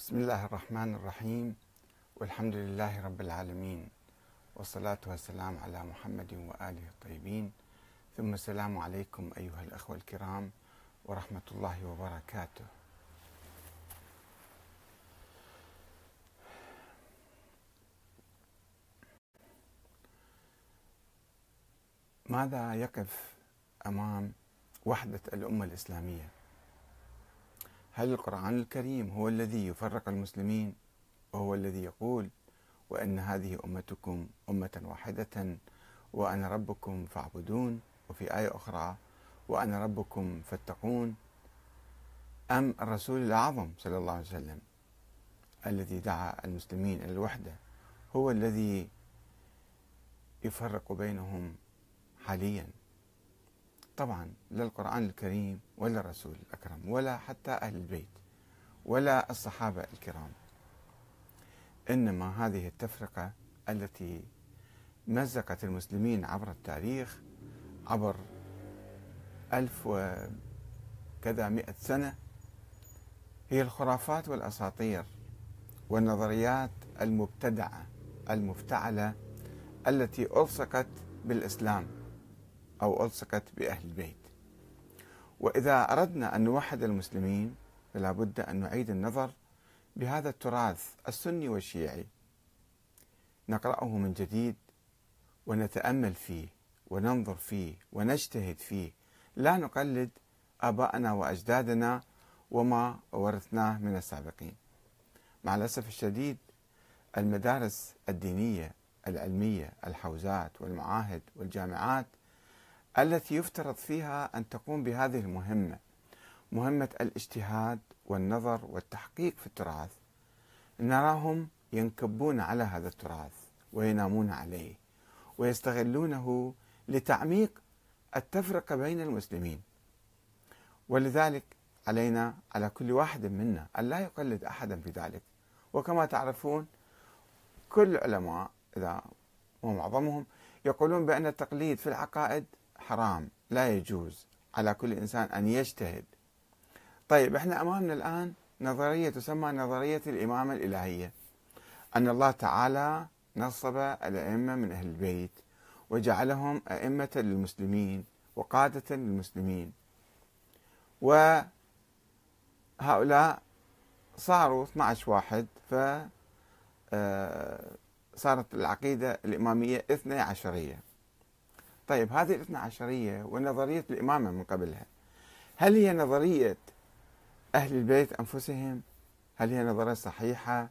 بسم الله الرحمن الرحيم والحمد لله رب العالمين والصلاة والسلام على محمد وآله الطيبين. ثم السلام عليكم أيها الأخوة الكرام ورحمة الله وبركاته. ماذا يقف أمام وحدة الأمة الإسلامية؟ هل القرآن الكريم هو الذي يفرق المسلمين وهو الذي يقول وأن هذه أمتكم أمة واحدة وأنا ربكم فاعبدون وفي آية أخرى وأنا ربكم فاتقون أم الرسول الأعظم صلى الله عليه وسلم الذي دعا المسلمين إلى الوحدة هو الذي يفرق بينهم حاليا؟ طبعا لا القرآن الكريم ولا الرسول الأكرم ولا حتى أهل البيت ولا الصحابة الكرام. إنما هذه التفرقة التي مزقت المسلمين عبر التاريخ عبر ألف وكذا مئة سنة هي الخرافات والأساطير والنظريات المبتدعة المفتعلة التي ألصقت بالإسلام. أو ألصقت بأهل البيت. وإذا أردنا أن نوحد المسلمين فلا بد أن نعيد النظر بهذا التراث السني والشيعي. نقرأه من جديد ونتأمل فيه وننظر فيه ونجتهد فيه. لا نقلد آباءنا وأجدادنا وما ورثناه من السابقين. مع الأسف الشديد المدارس الدينية العلمية الحوزات والمعاهد والجامعات التي يفترض فيها أن تقوم بهذه المهمة مهمة الاجتهاد والنظر والتحقيق في التراث. نراهم ينكبون على هذا التراث وينامون عليه ويستغلونه لتعميق التفرقة بين المسلمين. ولذلك علينا على كل واحد منا أن لا يقلد أحدا في ذلك. وكما تعرفون كل العلماء إذا ومعظمهم يقولون بأن التقليد في العقائد حرام لا يجوز على كل إنسان أن يجتهد. طيب إحنا أمامنا الآن نظرية تسمى نظرية الإمامة الإلهية. أن الله تعالى نصب الأئمة من أهل البيت وجعلهم أئمة للمسلمين وقادة للمسلمين. وهؤلاء صاروا 12 واحد ف آه، صارت العقيدة الإمامية اثني عشرية. طيب هذه الاثنى عشرية ونظرية الإمامة من قبلها. هل هي نظرية أهل البيت أنفسهم؟ هل هي نظرية صحيحة؟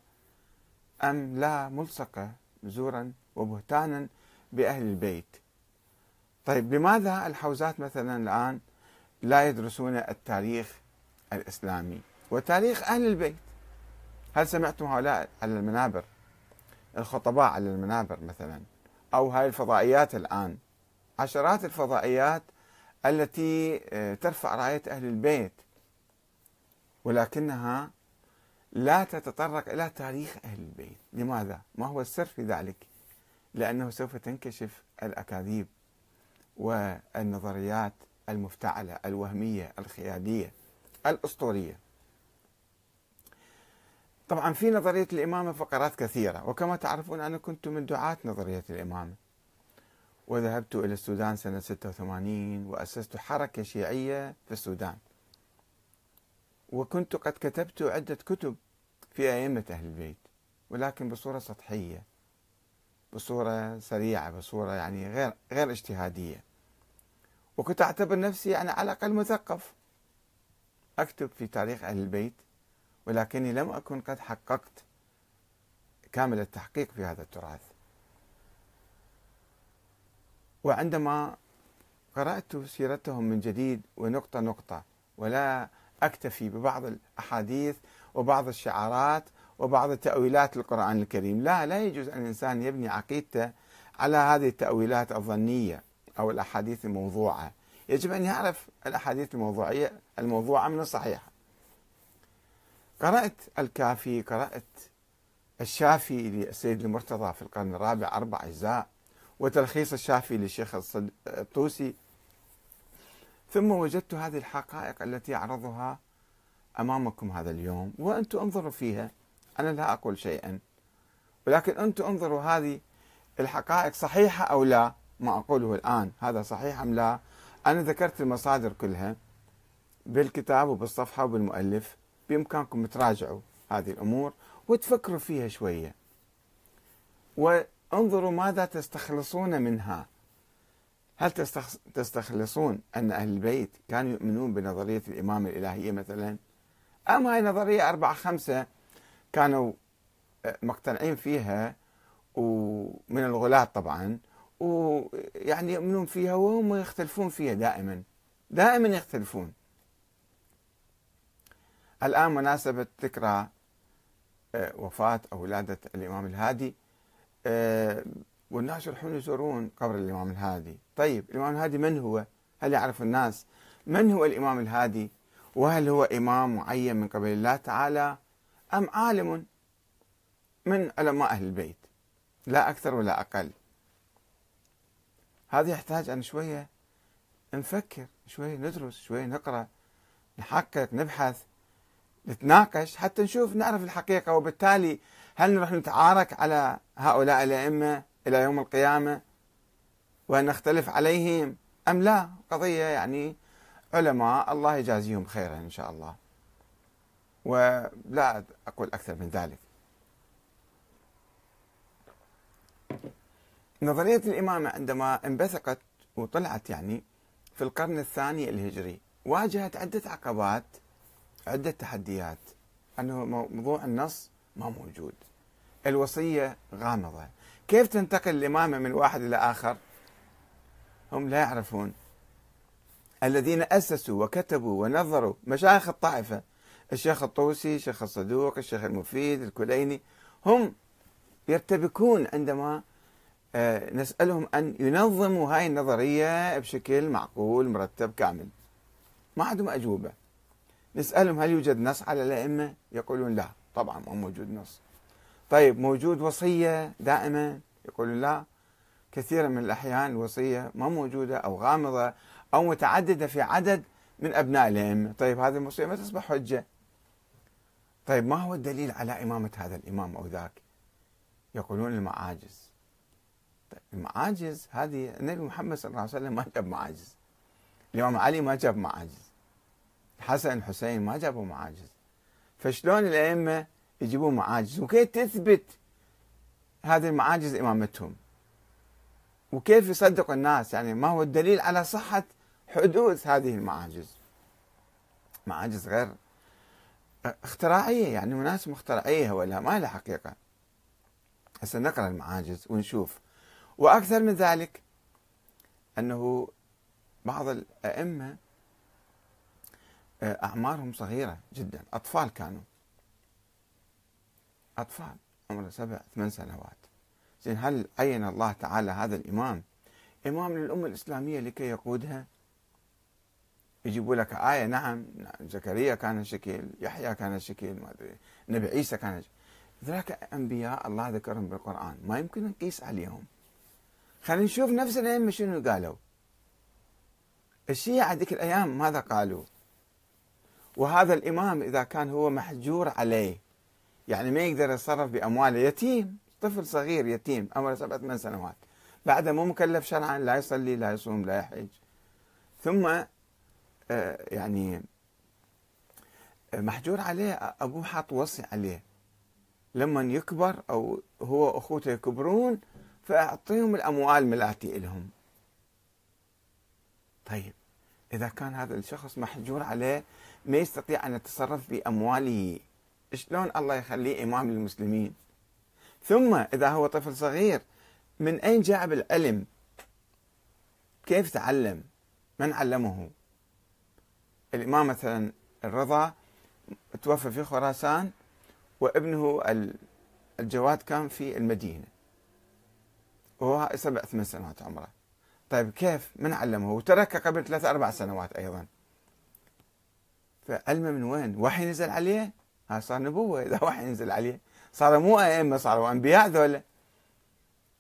أم لا ملصقة زورا وبهتانا بأهل البيت؟ طيب لماذا الحوزات مثلا الآن لا يدرسون التاريخ الإسلامي وتاريخ أهل البيت؟ هل سمعتم هؤلاء على المنابر؟ الخطباء على المنابر مثلا أو هاي الفضائيات الآن؟ عشرات الفضائيات التي آه، ترفع راية أهل البيت ولكنها لا تتطرق إلى تاريخ أهل البيت لماذا؟ ما هو السر في ذلك؟ لأنه سوف تنكشف الأكاذيب والنظريات المفتعلة الوهمية الخيالية الأسطورية طبعا في نظرية الإمامة فقرات كثيرة وكما تعرفون أنا كنت من دعاة نظرية الإمامة وذهبت إلى السودان سنة 86 وأسست حركة شيعية في السودان. وكنت قد كتبت عدة كتب في أئمة أهل البيت ولكن بصورة سطحية بصورة سريعة بصورة يعني غير غير اجتهادية. وكنت أعتبر نفسي يعني على الأقل مثقف. أكتب في تاريخ أهل البيت ولكني لم أكن قد حققت كامل التحقيق في هذا التراث. وعندما قرأت سيرتهم من جديد ونقطة نقطة ولا أكتفي ببعض الأحاديث وبعض الشعارات وبعض التأويلات للقرآن الكريم لا لا يجوز أن الإنسان يبني عقيدته على هذه التأويلات الظنية أو الأحاديث الموضوعة. يجب أن يعرف الأحاديث الموضوعية الموضوعة من الصحيحة. قرأت الكافي قرأت الشافي للسيد المرتضى في القرن الرابع أربع أجزاء. وتلخيص الشافي للشيخ الطوسي ثم وجدت هذه الحقائق التي أعرضها أمامكم هذا اليوم وأنتم انظروا فيها. أنا لا أقول شيئا ولكن أنتم انظروا هذه الحقائق صحيحة أو لا ما أقوله الآن. هذا صحيح أم لا؟ أنا ذكرت المصادر كلها بالكتاب وبالصفحة وبالمؤلف. بإمكانكم تراجعوا هذه الأمور وتفكروا فيها شوية. وانظروا ماذا تستخلصون منها. هل تستخلصون أن أهل البيت كانوا يؤمنون بنظرية الإمامة الإلهية مثلا؟ أم هاي نظرية أربعة خمسة كانوا آه، مقتنعين فيها ومن الغلاة طبعا ويعني يؤمنون فيها وهم يختلفون فيها دائما. دائما يختلفون. الآن مناسبة ذكرى آه، وفاة أو ولادة الإمام الهادي. والناس يروحون يزورون قبر الإمام الهادي. طيب الإمام الهادي من هو؟ هل يعرف الناس؟ من هو الإمام الهادي؟ وهل هو إمام معين من قبل الله تعالى؟ أم عالم من علماء أهل البيت؟ لا أكثر ولا أقل. هذا يحتاج أن شوية نفكر شوية ندرس شوية نقرأ نحقق نبحث نتناقش حتى نشوف نعرف الحقيقة. وبالتالي هل نروح نتعارك على هؤلاء الأئمة إلى يوم القيامة وأن نختلف عليهم أم لا؟ قضية يعني علماء الله يجازيهم خيرا إن شاء الله. ولا أقول أكثر من ذلك. نظرية الإمامة عندما انبثقت وطلعت يعني في القرن الثاني الهجري واجهت عدة عقبات عدة تحديات. أنه موضوع النص ما موجود. الوصية غامضة. كيف تنتقل الإمامة من واحد إلى آخر؟ هم لا يعرفون. الذين أسسوا وكتبوا ونظروا مشايخ الطائفة الشيخ الطوسي الشيخ الصدوق الشيخ المفيد الكليني هم يرتبكون عندما آه، نسألهم أن ينظموا هاي النظرية بشكل معقول مرتب كامل. ما عندهم أجوبة نسألهم هل يوجد نص على الأئمة؟ يقولون لا طبعا ما موجود نص. طيب موجود وصية دائما يقولون لا. كثيرا من الأحيان الوصية ما موجودة أو غامضة أو متعددة في عدد من أبناء الأئمة. طيب هذه الوصية ما تصبح حجة؟ طيب ما هو الدليل على إمامة هذا الإمام أو ذاك؟ يقولون المعاجز. طيب المعاجز هذه النبي محمد صلى الله عليه وسلم ما جاب معاجز. الإمام علي ما جاب معاجز. الحسن الحسين ما جابوا معاجز. فشلون الأئمة يجيبون معاجز. وكيف تثبت هذه المعاجز إمامتهم؟ وكيف يصدق الناس؟ يعني ما هو الدليل على صحة حدوث هذه المعاجز؟ معاجز غير اختراعية يعني ناس مخترعية ولا ما لها حقيقة. هسه نقرأ المعاجز ونشوف. وأكثر من ذلك أنه بعض الأئمة آه، أعمارهم صغيرة جدا أطفال كانوا. أطفال عمره سبع ثمان سنوات. زين هل عين الله تعالى هذا الإمام؟ إمام للأمة الإسلامية لكي يقودها؟ يجيبوا لك آية نعم زكريا كان شكل يحيى كان شكل ما أدري نبي عيسى كان شكل ذلك أنبياء الله ذكرهم بالقرآن ما يمكن نقيس عليهم. خلينا نشوف نفس الأئمة شنو قالوا. الشيعة هذيك الأيام ماذا قالوا؟ وهذا الإمام إذا كان هو محجور عليه يعني ما يقدر يتصرف بأمواله يتيم طفل صغير يتيم عمره سبعة ثمان سنوات. بعده مو مكلف شرعا لا يصلي لا يصوم لا يحج. ثم آه، يعني محجور عليه أبوه حاط وصي عليه. لما يكبر أو هو وأخوته يكبرون فأعطيهم الأموال ملاتي لهم طيب إذا كان هذا الشخص محجور عليه ما يستطيع أن يتصرف بأمواله. شلون الله يخليه إمام للمسلمين ثم إذا هو طفل صغير من أين جاء بالعلم؟ كيف تعلم؟ من علمه؟ الإمام مثلا الرضا توفى في خراسان وابنه الجواد كان في المدينة. وهو سبع ثمان سنوات عمره. طيب كيف؟ من علمه؟ وترك قبل ثلاث أربع سنوات أيضا. فعلمه من وين؟ وحي نزل عليه؟ صار نبوة إذا وحي نزل عليه. صار مو أئمة صاروا أنبياء ذولا.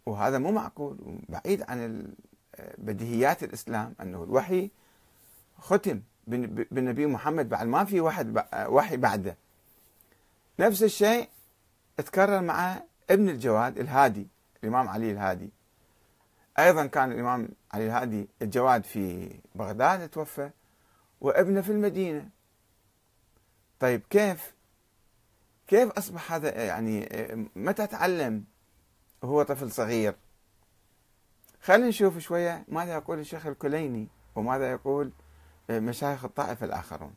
وهذا مو معقول. بعيد عن بديهيات الإسلام أنه الوحي ختم بالنبي محمد بعد ما في واحد وحي بعده. نفس الشيء تكرر مع ابن الجواد الهادي الإمام علي الهادي. أيضا كان الإمام علي الهادي الجواد في بغداد توفى وابنه في المدينة. طيب كيف كيف أصبح هذا؟ يعني متى تعلم؟ وهو طفل صغير. خلينا نشوف شوية ماذا يقول الشيخ الكليني وماذا يقول مشايخ الطائفة الآخرون.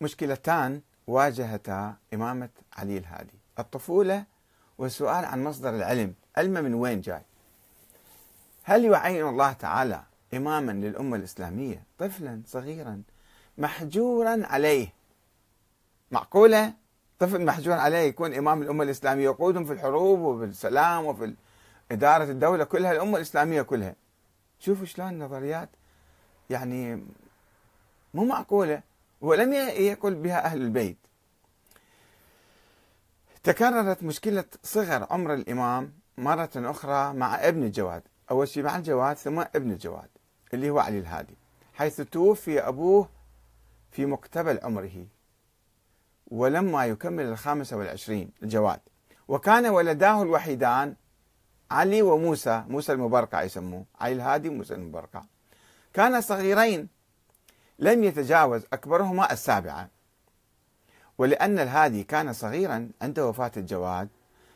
مشكلتان واجهتا إمامة علي الهادي. الطفولة والسؤال عن مصدر العلم. علمه من وين جاي؟ هل يعين الله تعالى إماما للأمة الإسلامية؟ طفلا صغيرا محجورا عليه. معقولة؟ طفل محجور عليه يكون إمام الأمة الإسلامية يقودهم في الحروب وفي السلام وفي إدارة الدولة كلها الأمة الإسلامية كلها. شوفوا شلون النظريات يعني مو معقولة ولم يقل بها أهل البيت. تكررت مشكلة صغر عمر الإمام مرة أخرى مع ابن الجواد. أول شيء مع الجواد ثم ابن الجواد اللي هو علي الهادي حيث توفي أبوه في مقتبل عمره. ولما يكمل الخامسة والعشرين الجواد. وكان ولداه الوحيدان علي وموسى موسى المبرقع يسموه علي الهادي وموسى المبرقع كانا صغيرين لم يتجاوز أكبرهما السابعة. ولأن الهادي كان صغيرا عند وفاة الجواد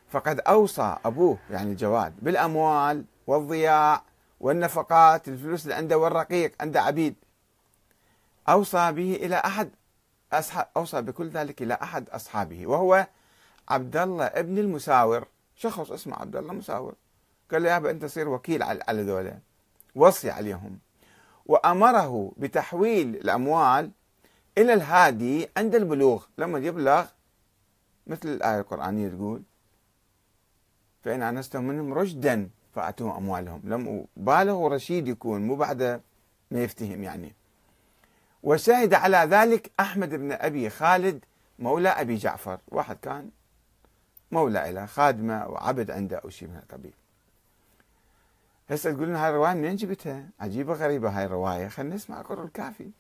فقد أوصى أبوه يعني الجواد بالأموال والضياع والنفقات الفلوس اللي عنده والرقيق عنده عبيد. أوصى به إلى أحد أوصى بكل ذلك إلى أحد أصحابه وهو عبد الله ابن المساور. شخص اسمه عبد الله مساور. قال له يابا أنت تصير وكيل على ذولا وصي عليهم. وأمره بتحويل الأموال إلى الهادي عند البلوغ. لما يبلغ مثل الآية القرآنية تقول فإن أنستم منهم رشدا فأتوهم أموالهم. لم بالغ رشيد يكون مو بعد ما يفتهم يعني. وشهد على ذلك أحمد بن أبي خالد مولى أبي جعفر. واحد كان مولى له خادمة وعبد عنده أو شيء من القبيل هسه تقولون هاي الرواية منين جبتها؟ عجيبة غريبة هاي الرواية. خلينا نسمع قرر الكافي.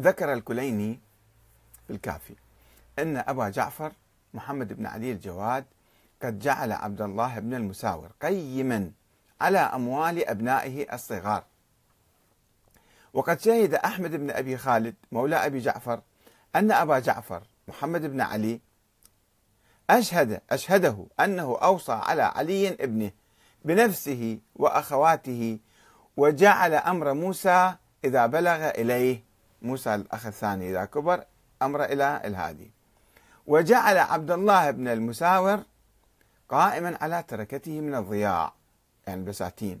ذكر الكليني في الكافي أن أبا جعفر محمد بن علي الجواد قد جعل عبد الله بن المساور قيما على أموال أبنائه الصغار. وقد شهد أحمد بن أبي خالد مولى أبي جعفر أن أبا جعفر محمد بن علي أشهد أشهده أنه أوصى على علي ابنه بنفسه وأخواته وجعل أمر موسى إذا بلغ إليه. موسى الأخ الثاني إذا كبر أمر إلى الهادي. وجعل عبد الله بن المساور قائما على تركته من الضياع. يعني البساتين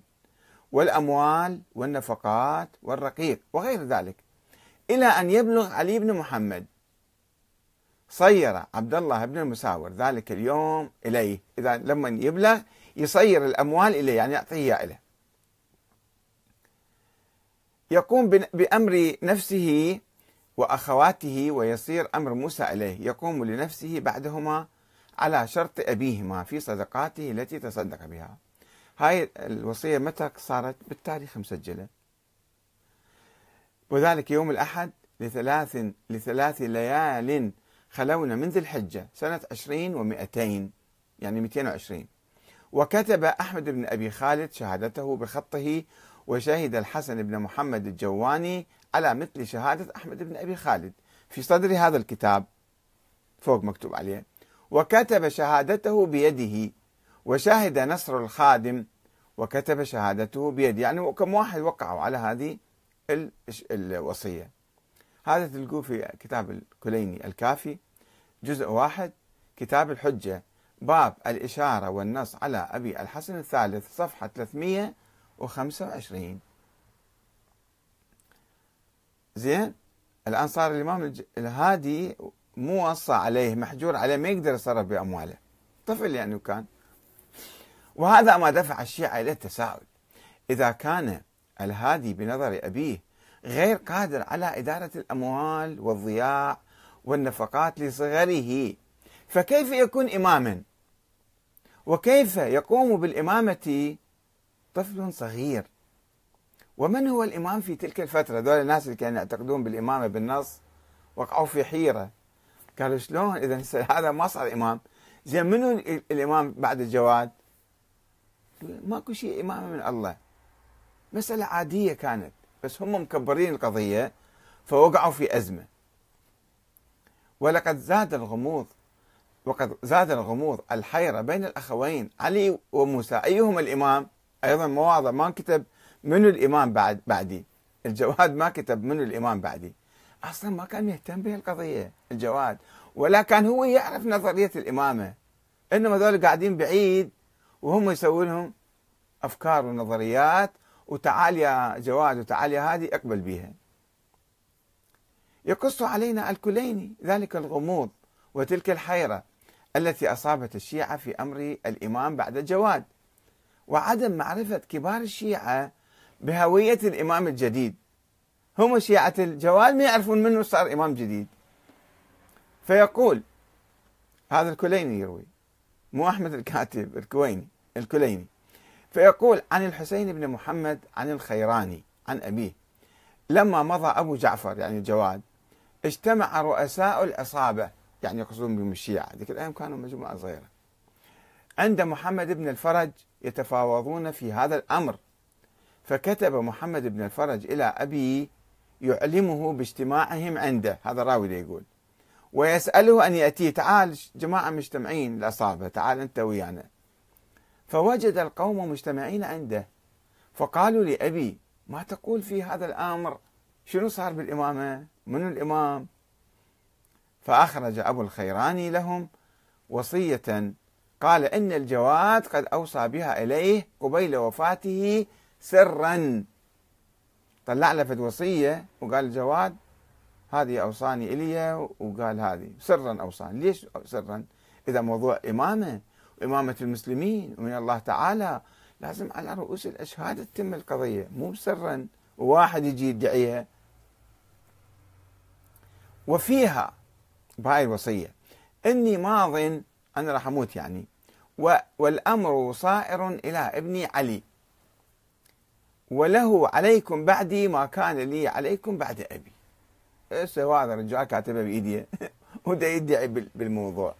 والأموال والنفقات والرقيق وغير ذلك. إلى أن يبلغ علي بن محمد صير عبد الله بن المساور ذلك اليوم إليه. إذا لما يبلغ يصير الأموال إليه يعني يعطيه إليه. يقوم بأمر نفسه وأخواته ويصير أمر موسى إليه. يقوم لنفسه بعدهما على شرط أبيهما في صدقاته التي تصدق بها. هاي الوصية متى صارت؟ بالتاريخ مسجلة. وذلك يوم الأحد لثلاث لثلاث ليال خلونا من ذي الحجة سنة عشرين ومئتين يعني 220 وكتب أحمد بن أبي خالد شهادته بخطه وشهد الحسن بن محمد الجواني على مثل شهادة أحمد بن أبي خالد في صدر هذا الكتاب. فوق مكتوب عليه. وكتب شهادته بيده وشهد نصر الخادم وكتب شهادته بيده يعني كم واحد وقعوا على هذه الوصية. هذا تلقوه في كتاب الكليني الكافي. جزء واحد كتاب الحجة. باب الإشارة والنص على أبي الحسن الثالث صفحة 325 زين؟ الآن صار الإمام الهادي موصى عليه محجور عليه ما يقدر يتصرف بأمواله. طفل يعني كان وهذا ما دفع الشيعة إلى التساؤل. إذا كان الهادي بنظر أبيه غير قادر على إدارة الأموال والضياع والنفقات لصغره فكيف يكون إماما؟ وكيف يقوم بالإمامة طفل صغير؟ ومن هو الإمام في تلك الفترة؟ دول الناس اللي كانوا يعتقدون بالإمامة بالنص وقعوا في حيرة. قالوا شلون إذا هذا ما صار إمام؟ زين منو الإمام بعد الجواد؟ ماكو شيء إمامة من الله. مسألة عادية كانت بس هم مكبرين القضية فوقعوا في أزمة. ولقد زاد الغموض وقد زاد الغموض الحيرة بين الأخوين علي وموسى. أيهما الإمام؟ أيضا مواضع ما كتب منو الإمام بعد بعدي. الجواد ما كتب منو الإمام بعدي. أصلا ما كان مهتم بهالقضية الجواد. ولا كان هو يعرف نظرية الإمامة. إنما ذول قاعدين بعيد وهم يسوون لهم أفكار ونظريات وتعال يا جواد وتعال يا هذه اقبل بها يقص علينا الكليني ذلك الغموض وتلك الحيرة التي أصابت الشيعة في أمر الإمام بعد الجواد. وعدم معرفة كبار الشيعة بهوية الإمام الجديد. هم شيعة الجواد ما يعرفون منه صار إمام جديد. فيقول هذا الكليني يروي. مو أحمد الكاتب الكويني الكليني. فيقول عن الحسين بن محمد عن الخيراني عن أبيه. لما مضى أبو جعفر يعني الجواد اجتمع رؤساء العصابة يعني يقصدون بهم الشيعة ذيك الأيام كانوا مجموعة صغيرة عند محمد بن الفرج يتفاوضون في هذا الأمر. فكتب محمد بن الفرج إلى أبي يعلمه باجتماعهم عنده هذا الراوي يقول. ويسأله أن يأتيه. تعال جماعة مجتمعين العصابة تعال أنت ويانا. فوجد القوم مجتمعين عنده. فقالوا لأبي ما تقول في هذا الأمر؟ شنو صار بالإمامة؟ من الإمام؟ فأخرج أبو الخيراني لهم وصية. قال إن الجواد قد أوصى بها إليه قبيل وفاته سرا. طلع له وصية وقال الجواد هذه أوصاني إلي وقال هذه. سرا أوصاني. ليش سرا؟ إذا موضوع إمامة وإمامة المسلمين ومن الله تعالى لازم على رؤوس الأشهاد تتم القضية. مو سرا. وواحد يجي يدعيها. وفيها بهاي الوصية إني ماض أنا راح أموت يعني. والأمر صائر إلى ابني علي. وله عليكم بعدي ما كان لي عليكم بعد أبي. هذا الرجال كاتبه بإيديه وده يدعي بالموضوع.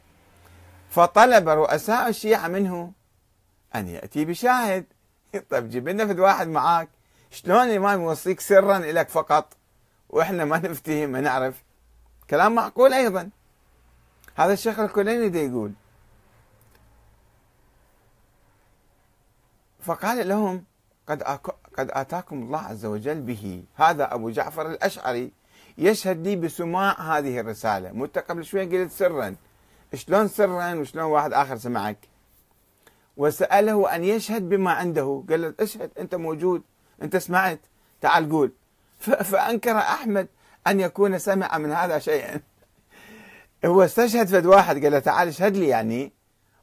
فطلب رؤساء الشيعة منه أن يأتي بشاهد. طيب جيب لنا فد واحد معاك. شلون الإمام يوصيك سرا لك فقط؟ وإحنا ما نفتهم ما نعرف. كلام معقول أيضا. هذا الشيخ الكليني دي يقول فقال لهم قد قد آتاكم الله عز وجل به. هذا أبو جعفر الأشعري يشهد لي بسماع هذه الرسالة. مو قبل شوي قلت سرا. شلون سرا وشلون واحد آخر سمعك؟ وسأله أن يشهد بما عنده. قال له اشهد أنت موجود أنت سمعت. تعال قول. فأنكر أحمد أن يكون سمع من هذا شيئا. هو استشهد فد واحد قال له تعال اشهد لي يعني.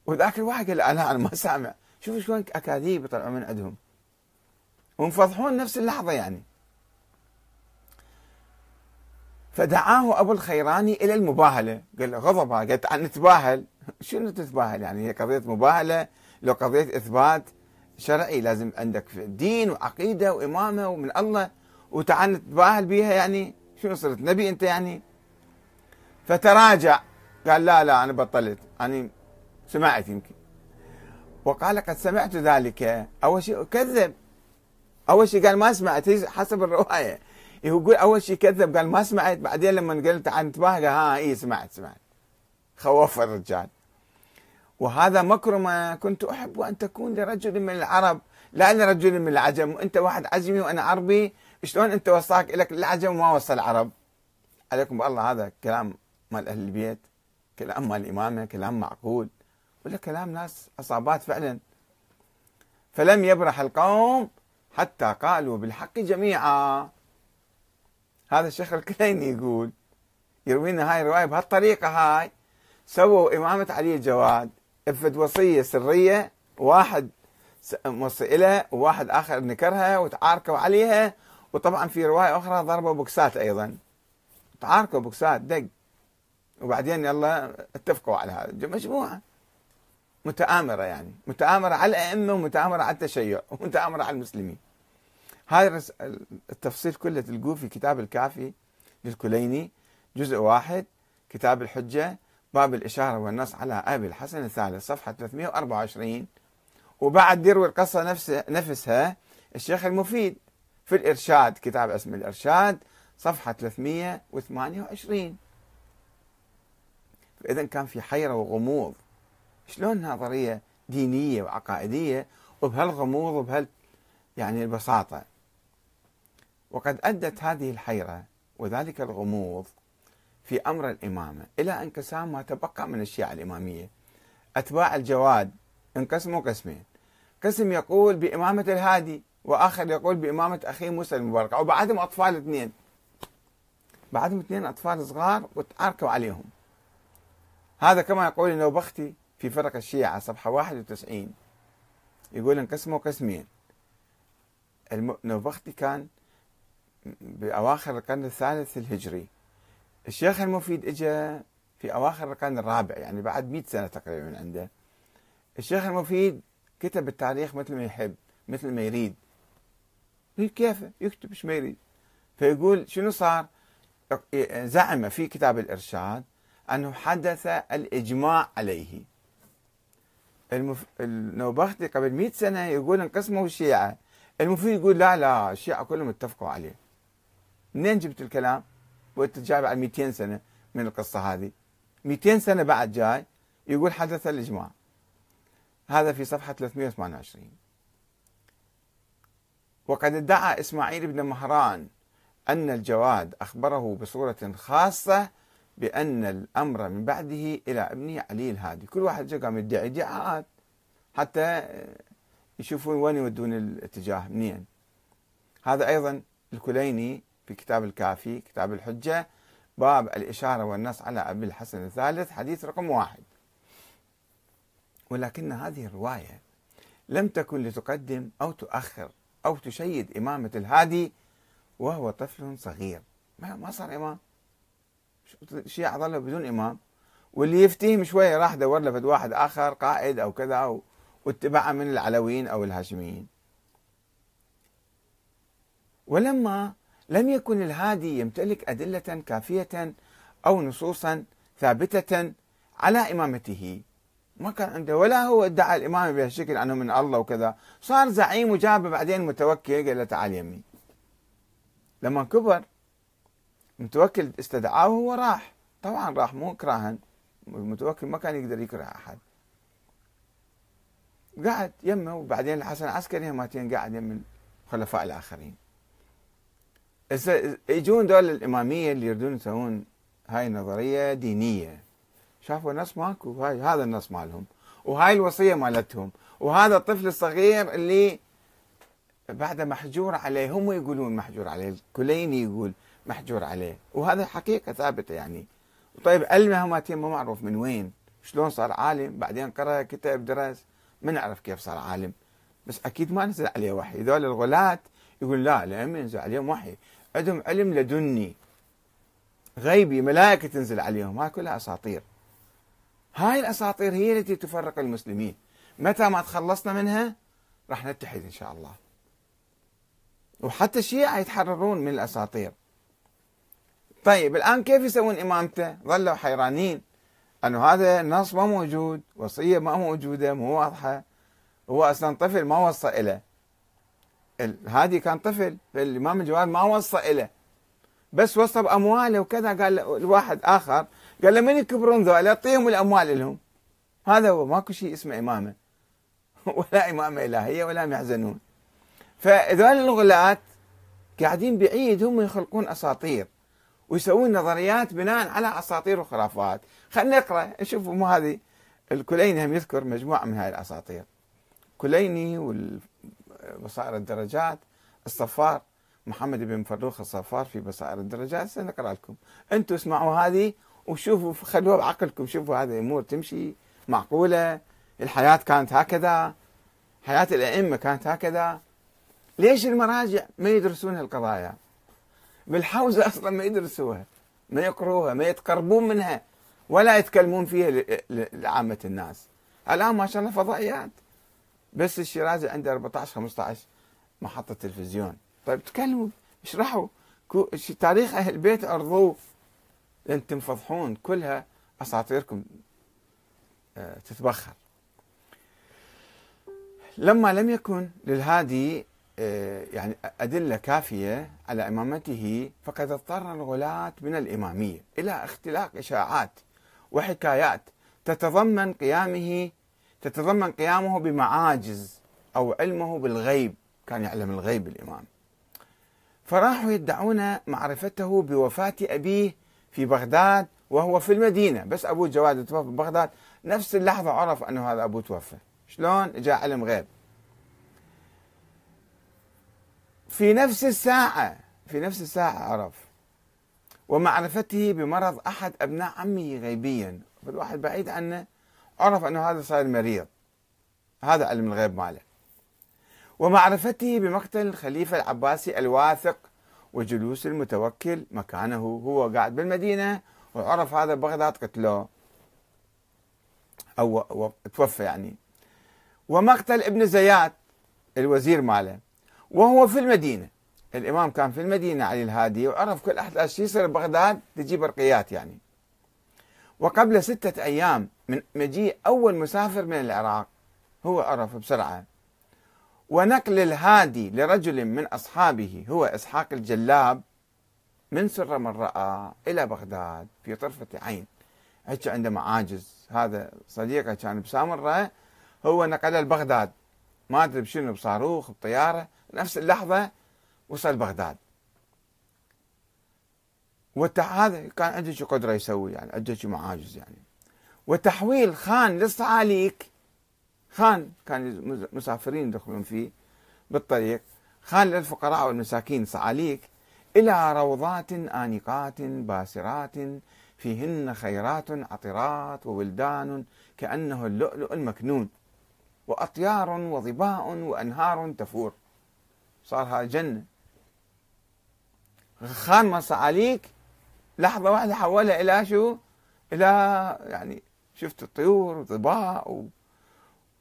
وذاك الواحد قال أنا أنا ما سامع. شوف شلون أكاذيب يطلعون من عندهم. ومفضحون نفس اللحظة يعني. فدعاه أبو الخيراني إلى المباهلة. قال له غضب قال تعال نتباهل شنو تتباهل؟ يعني هي قضية مباهلة. لو قضية إثبات شرعي لازم عندك دين وعقيدة وإمامة ومن الله. وتعال نتباهل بها يعني شنو صرت؟ نبي أنت يعني. فتراجع. قال لا لا أنا بطلت. أنا سمعت يمكن. وقال قد سمعت ذلك. أول شيء كذب. أول شيء قال ما سمعت. حسب الرواية. يقول أول شيء كذب قال ما سمعت. بعدين لما قلت عن قال ها إيه سمعت سمعت. خوف الرجال. وهذا مكرمة كنت أحب أن تكون لرجل من العرب لا لرجل من العجم. أنت واحد عجمي وأنا عربي. شلون أنت وصاك لك العجم وما وصى العرب. عليكم بالله هذا كلام مال أهل البيت كلام مال الإمامة كلام معقول. ولا كلام ناس عصابات فعلا. فلم يبرح القوم حتى قالوا بالحق جميعا. هذا الشيخ الكليني يقول يروينا هاي الرواية بهالطريقة هاي سووا إمامة علي الجواد افد وصية سرية واحد موصي إلها وواحد آخر نكرها وتعاركوا عليها وطبعا في رواية أخرى ضربوا بوكسات أيضا. تعاركوا بوكسات دق. وبعدين يلا اتفقوا على هذا. مجموعة. متآمرة يعني. متآمرة على الأئمة ومتآمرة على التشيع ومتآمرة على المسلمين. هاي التفصيل كله تلقوه في كتاب الكافي للكليني. جزء واحد كتاب الحجة باب الإشارة والنص على أبي الحسن الثالث صفحة 324 وبعد يروي القصة نفسها, نفسها الشيخ المفيد في الإرشاد كتاب اسمه الإرشاد صفحة 328 فإذا كان في حيرة وغموض شلون نظرية دينية وعقائدية وبهالغموض وبهال يعني البساطة؟ وقد أدت هذه الحيرة وذلك الغموض في أمر الإمامة إلى انقسام ما تبقى من الشيعة الإمامية أتباع الجواد انقسموا قسمين. قسم يقول بإمامة الهادي وآخر يقول بإمامة أخيه موسى المبارك وبعدهم أطفال اثنين. بعدهم اثنين أطفال صغار وتعاركوا عليهم. هذا كما يقول النوبختي في فرق الشيعة صفحة 91 يقول انقسموا قسمين. النوبختي كان بأواخر القرن الثالث الهجري. الشيخ المفيد اجى في أواخر القرن الرابع يعني بعد 100 سنة تقريبا عنده. الشيخ المفيد كتب التاريخ مثل ما يحب مثل ما يريد. كيف؟ يكتب إيش ما يريد. فيقول شنو صار؟ زعم في كتاب الإرشاد أنه حدث الإجماع عليه. المف... النوبختي قبل 100 سنة يقول انقسموا الشيعة. المفيد يقول لا لا الشيعة كلهم اتفقوا عليه. منين جبت الكلام؟ وانت جاي بعد 200 سنة من القصة هذه. 200 سنة بعد جاي يقول حدث الإجماع. هذا في صفحة 328 وقد ادعى إسماعيل بن مهران أن الجواد أخبره بصورة خاصة بأن الأمر من بعده إلى ابنه علي الهادي. كل واحد جاء قام يدعي ادعاءات حتى يشوفون وين يودون الاتجاه منين. هذا أيضا الكليني في كتاب الكافي كتاب الحجة باب الإشارة والنص على أبي الحسن الثالث حديث رقم واحد. ولكن هذه الرواية لم تكن لتقدم أو تؤخر أو تشيد إمامة الهادي وهو طفل صغير. ما صار إمام. الشيعة ظلوا بدون إمام. واللي يفتيهم شوية راح دور له واحد آخر قائد أو كذا واتبعه من العلويين أو الهاشميين. ولما لم يكن الهادي يمتلك أدلة كافية أو نصوصا ثابتة على إمامته. ما كان عنده ولا هو ادعى الإمامة بهالشكل أنه من الله وكذا. صار زعيم وجاب بعدين متوكل قال له تعال يمي. لما كبر متوكل استدعاه وهو راح طبعا راح مو كراها. المتوكل ما كان يقدر يكره أحد. قعد يمه وبعدين الحسن العسكري ماتين قاعد يم الخلفاء الآخرين. يجون دول الإمامية اللي يريدون يسوون هاي النظرية دينية. شافوا النص ماكو؟ هاي هذا النص مالهم. وهاي الوصية مالتهم. وهذا الطفل الصغير اللي بعد محجور عليه هم يقولون محجور عليه الكليني يقول محجور عليه. وهذا حقيقة ثابتة يعني. طيب علمه ما ما معروف من وين؟ شلون صار عالم؟ بعدين قرأ كتاب درس. ما نعرف كيف صار عالم. بس أكيد ما نزل عليه وحي. ذول الغلاة يقول لا لم ينزل عليهم وحي. عندهم علم لدني. غيبي ملائكة تنزل عليهم. هاي كلها أساطير. هاي الأساطير هي التي تفرق المسلمين. متى ما تخلصنا منها؟ راح نتحد إن شاء الله. وحتى الشيعة يتحررون من الأساطير. طيب الآن كيف يسوون إمامته؟ ظلوا حيرانين. أنه هذا النص ما موجود وصية ما موجودة مو واضحة. هو أصلا طفل ما وصى إليه هادي كان طفل فالإمام الجواد ما وصى إليه. بس وصى بأمواله وكذا قال لواحد آخر قال له من يكبرون ذولا؟ اعطيهم الأموال لهم. هذا هو ماكو شيء اسمه إمامة. ولا إمامة إلهية ولا يحزنون. فذول الغلاة قاعدين بعيد هم يخلقون أساطير. ويسوون نظريات بناء على أساطير وخرافات. خلينا نقرأ. نشوف مو هذه. الكليني هم يذكر مجموعة من هذه الأساطير. كليني وبصائر الدرجات. الصفار محمد بن فروخ الصفار في بصائر الدرجات. سنقرأ لكم. أنتم اسمعوا هذه وشوفوا خلوها بعقلكم. شوفوا هذه الأمور تمشي معقولة. الحياة كانت هكذا. حياة الأئمة كانت هكذا. ليش المراجع ما يدرسون القضايا بالحوزة أصلا ما يدرسوها ما يقروها ما يتقربون منها ولا يتكلمون فيها لعامة الناس. الآن ما شاء الله فضائيات. بس الشيرازي عنده 14 15 محطة تلفزيون. طيب تكلموا اشرحوا. تاريخ أهل البيت أرضوه. أنتم فضحون كلها أساطيركم آه، تتبخر. لما لم يكن للهادي آه، يعني أدلة كافية على إمامته فقد اضطر الغلاة من الإمامية إلى اختلاق إشاعات وحكايات تتضمن قيامه تتضمن قيامه بمعاجز أو علمه بالغيب. كان يعلم الغيب الإمام فراحوا يدعون معرفته بوفاة أبيه في بغداد وهو في المدينة. بس أبوه جواد توفى في بغداد. نفس اللحظة عرف أنه هذا أبوه توفى. شلون؟ جاء علم غيب. في نفس الساعة في نفس الساعة عرف. ومعرفته بمرض أحد أبناء عمه غيبيا. فالواحد بعيد عنه. عرف أنه هذا صاير مريض. هذا علم الغيب ماله ومعرفته بمقتل الخليفة العباسي الواثق وجلوس المتوكل مكانه هو قاعد بالمدينة وعرف هذا بغداد قتلوه أو توفى يعني. ومقتل ابن زياد الوزير ماله. وهو في المدينة. الإمام كان في المدينة علي الهادي وعرف كل أحداث يصير بغداد تجي برقيات يعني. وقبل ستة أيام من مجيء أول مسافر من العراق هو عرف بسرعة. ونقل الهادي لرجل من أصحابه هو إسحاق الجلاب من سر من رأى إلى بغداد في طرفة عين. هيك عنده معاجز هذا صديقه كان بسامرة هو نقله لبغداد. ما أدري بشنو بصاروخ بطيارة نفس اللحظة وصل بغداد. هذا كان عنده شو قدرة يسوي يعني عنده شو معاجز يعني. وتحويل خان للصعاليك. خان كان مسافرين يدخلون فيه بالطريق. خان للفقراء والمساكين صعاليك إلى روضات آنقات باسرات فيهن خيرات عطرات وولدان كأنه اللؤلؤ المكنون. وأطيار وظباء وأنهار تفور. صار هذا جنة. خان ما صعاليك لحظة واحدة حولها إلى شو؟ إلى يعني شفت الطيور وظباء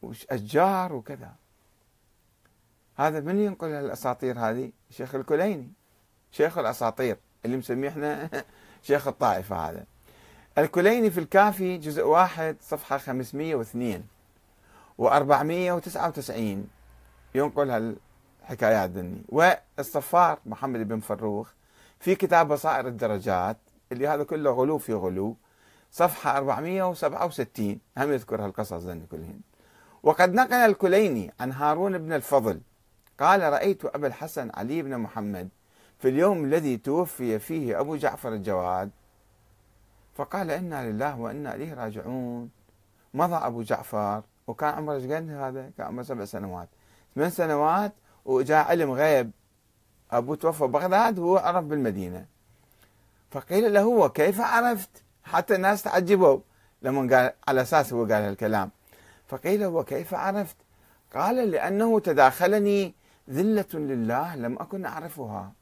وأشجار وكذا. هذا من ينقل الأساطير هذه؟ شيخ الكليني. شيخ الأساطير اللي مسميه إحنا شيخ الطائفة هذا. الكليني في الكافي جزء واحد صفحة 502 و499 ينقل هالحكايات ذني. والصفار محمد بن فروخ في كتاب بصائر الدرجات اللي هذا كله غلو في غلو. صفحة 467 هم يذكر هالقصص ذني كلهن. وقد نقل الكليني عن هارون بن الفضل. قال رأيت أبا الحسن علي بن محمد في اليوم الذي توفي فيه أبو جعفر الجواد. فقال إنا لله وإنا إليه راجعون. مضى أبو جعفر وكان عمره إيش هذا؟ كان عمره سبع سنوات. ثمان سنوات وجاء علم غيب. أبو توفى بغداد وهو عرف بالمدينة. فقيل له وكيف عرفت؟ حتى الناس تعجبوا لما قال على أساس هو قال هالكلام. فقيل وكيف عرفت؟ قال لأنه تداخلني ذلة لله لم أكن أعرفها.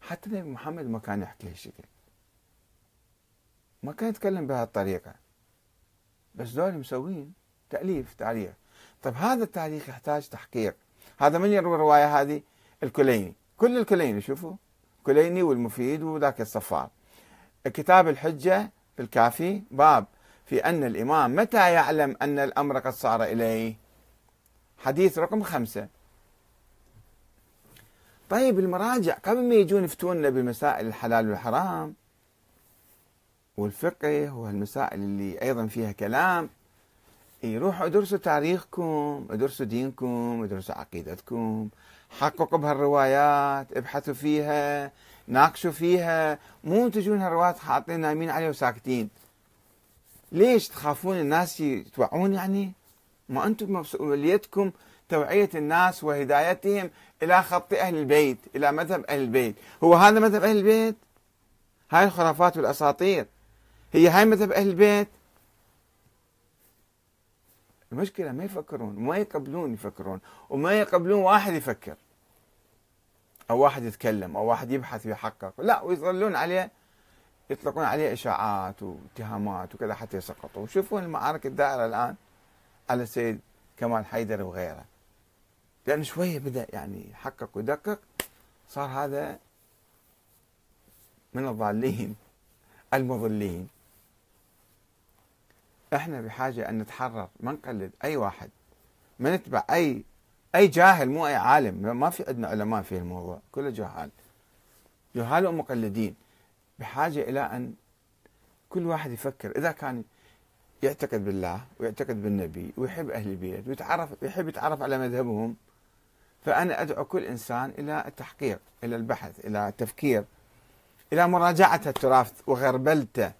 حتى النبي محمد ما كان يحكي هالشكل ما كان يتكلم بهالطريقة. بس دول مسوين تأليف تاريخ طيب هذا التاريخ يحتاج تحقيق. هذا من يروي الرواية هذه؟ الكليني. كل الكليني شوفوا. كليني والمفيد وذاك الصفار. كتاب الحجة في الكافي باب في أن الإمام متى يعلم أن الأمر قد صار إليه؟ حديث رقم خمسة. طيب المراجع قبل ما يجون يفتونا بمسائل الحلال والحرام والفقه والمسائل اللي أيضا فيها كلام يروحوا ادرسوا تاريخكم ادرسوا دينكم ادرسوا عقيدتكم. حققوا بهالروايات ابحثوا فيها ناقشوا فيها. مو تجون هالروايات حاطين نايمين عليها وساكتين. ليش تخافون الناس يتوعون يعني؟ ما أنتم مسؤوليتكم توعية الناس وهدايتهم إلى خط أهل البيت إلى مذهب أهل البيت. هو هذا مذهب أهل البيت؟ هاي الخرافات والأساطير. هي هاي مذهب أهل البيت؟ المشكلة ما يفكرون وما يقبلون يفكرون وما يقبلون واحد يفكر. أو واحد يتكلم أو واحد يبحث ويحقق. لا ويظلون عليه يطلقون عليه إشاعات واتهامات وكذا حتى يسقطوا. وشوفون المعارك الدائرة الآن على السيد كمال حيدر وغيره. لأنه شوية بدأ يعني يحقق ويدقق صار هذا من الضالين المضلين إحنا بحاجة أن نتحرر ما نقلد أي واحد. ما نتبع أي أي جاهل مو أي عالم. ما في عندنا علماء في الموضوع كله جهال. جهال ومقلدين. بحاجة إلى أن كل واحد يفكر. إذا كان يعتقد بالله ويعتقد بالنبي ويحب أهل البيت ويتعرف يحب يتعرف على مذهبهم فأنا أدعو كل إنسان إلى التحقيق إلى البحث إلى التفكير إلى مراجعة التراث وغربلته.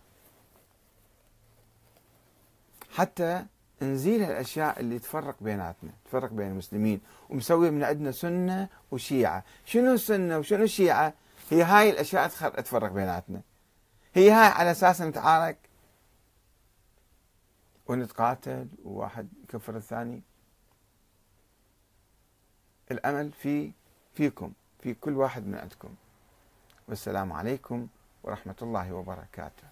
حتى نزيل الأشياء اللي تفرق بيناتنا تفرق بين المسلمين ومسوي من عندنا سنة وشيعة. شنو السنة وشنو الشيعة هي هاي الأشياء تفرق بيناتنا. هي هاي على أساس نتعارك ونتقاتل وواحد يكفر الثاني. الأمل في فيكم في كل واحد من عندكم. والسلام عليكم ورحمة الله وبركاته.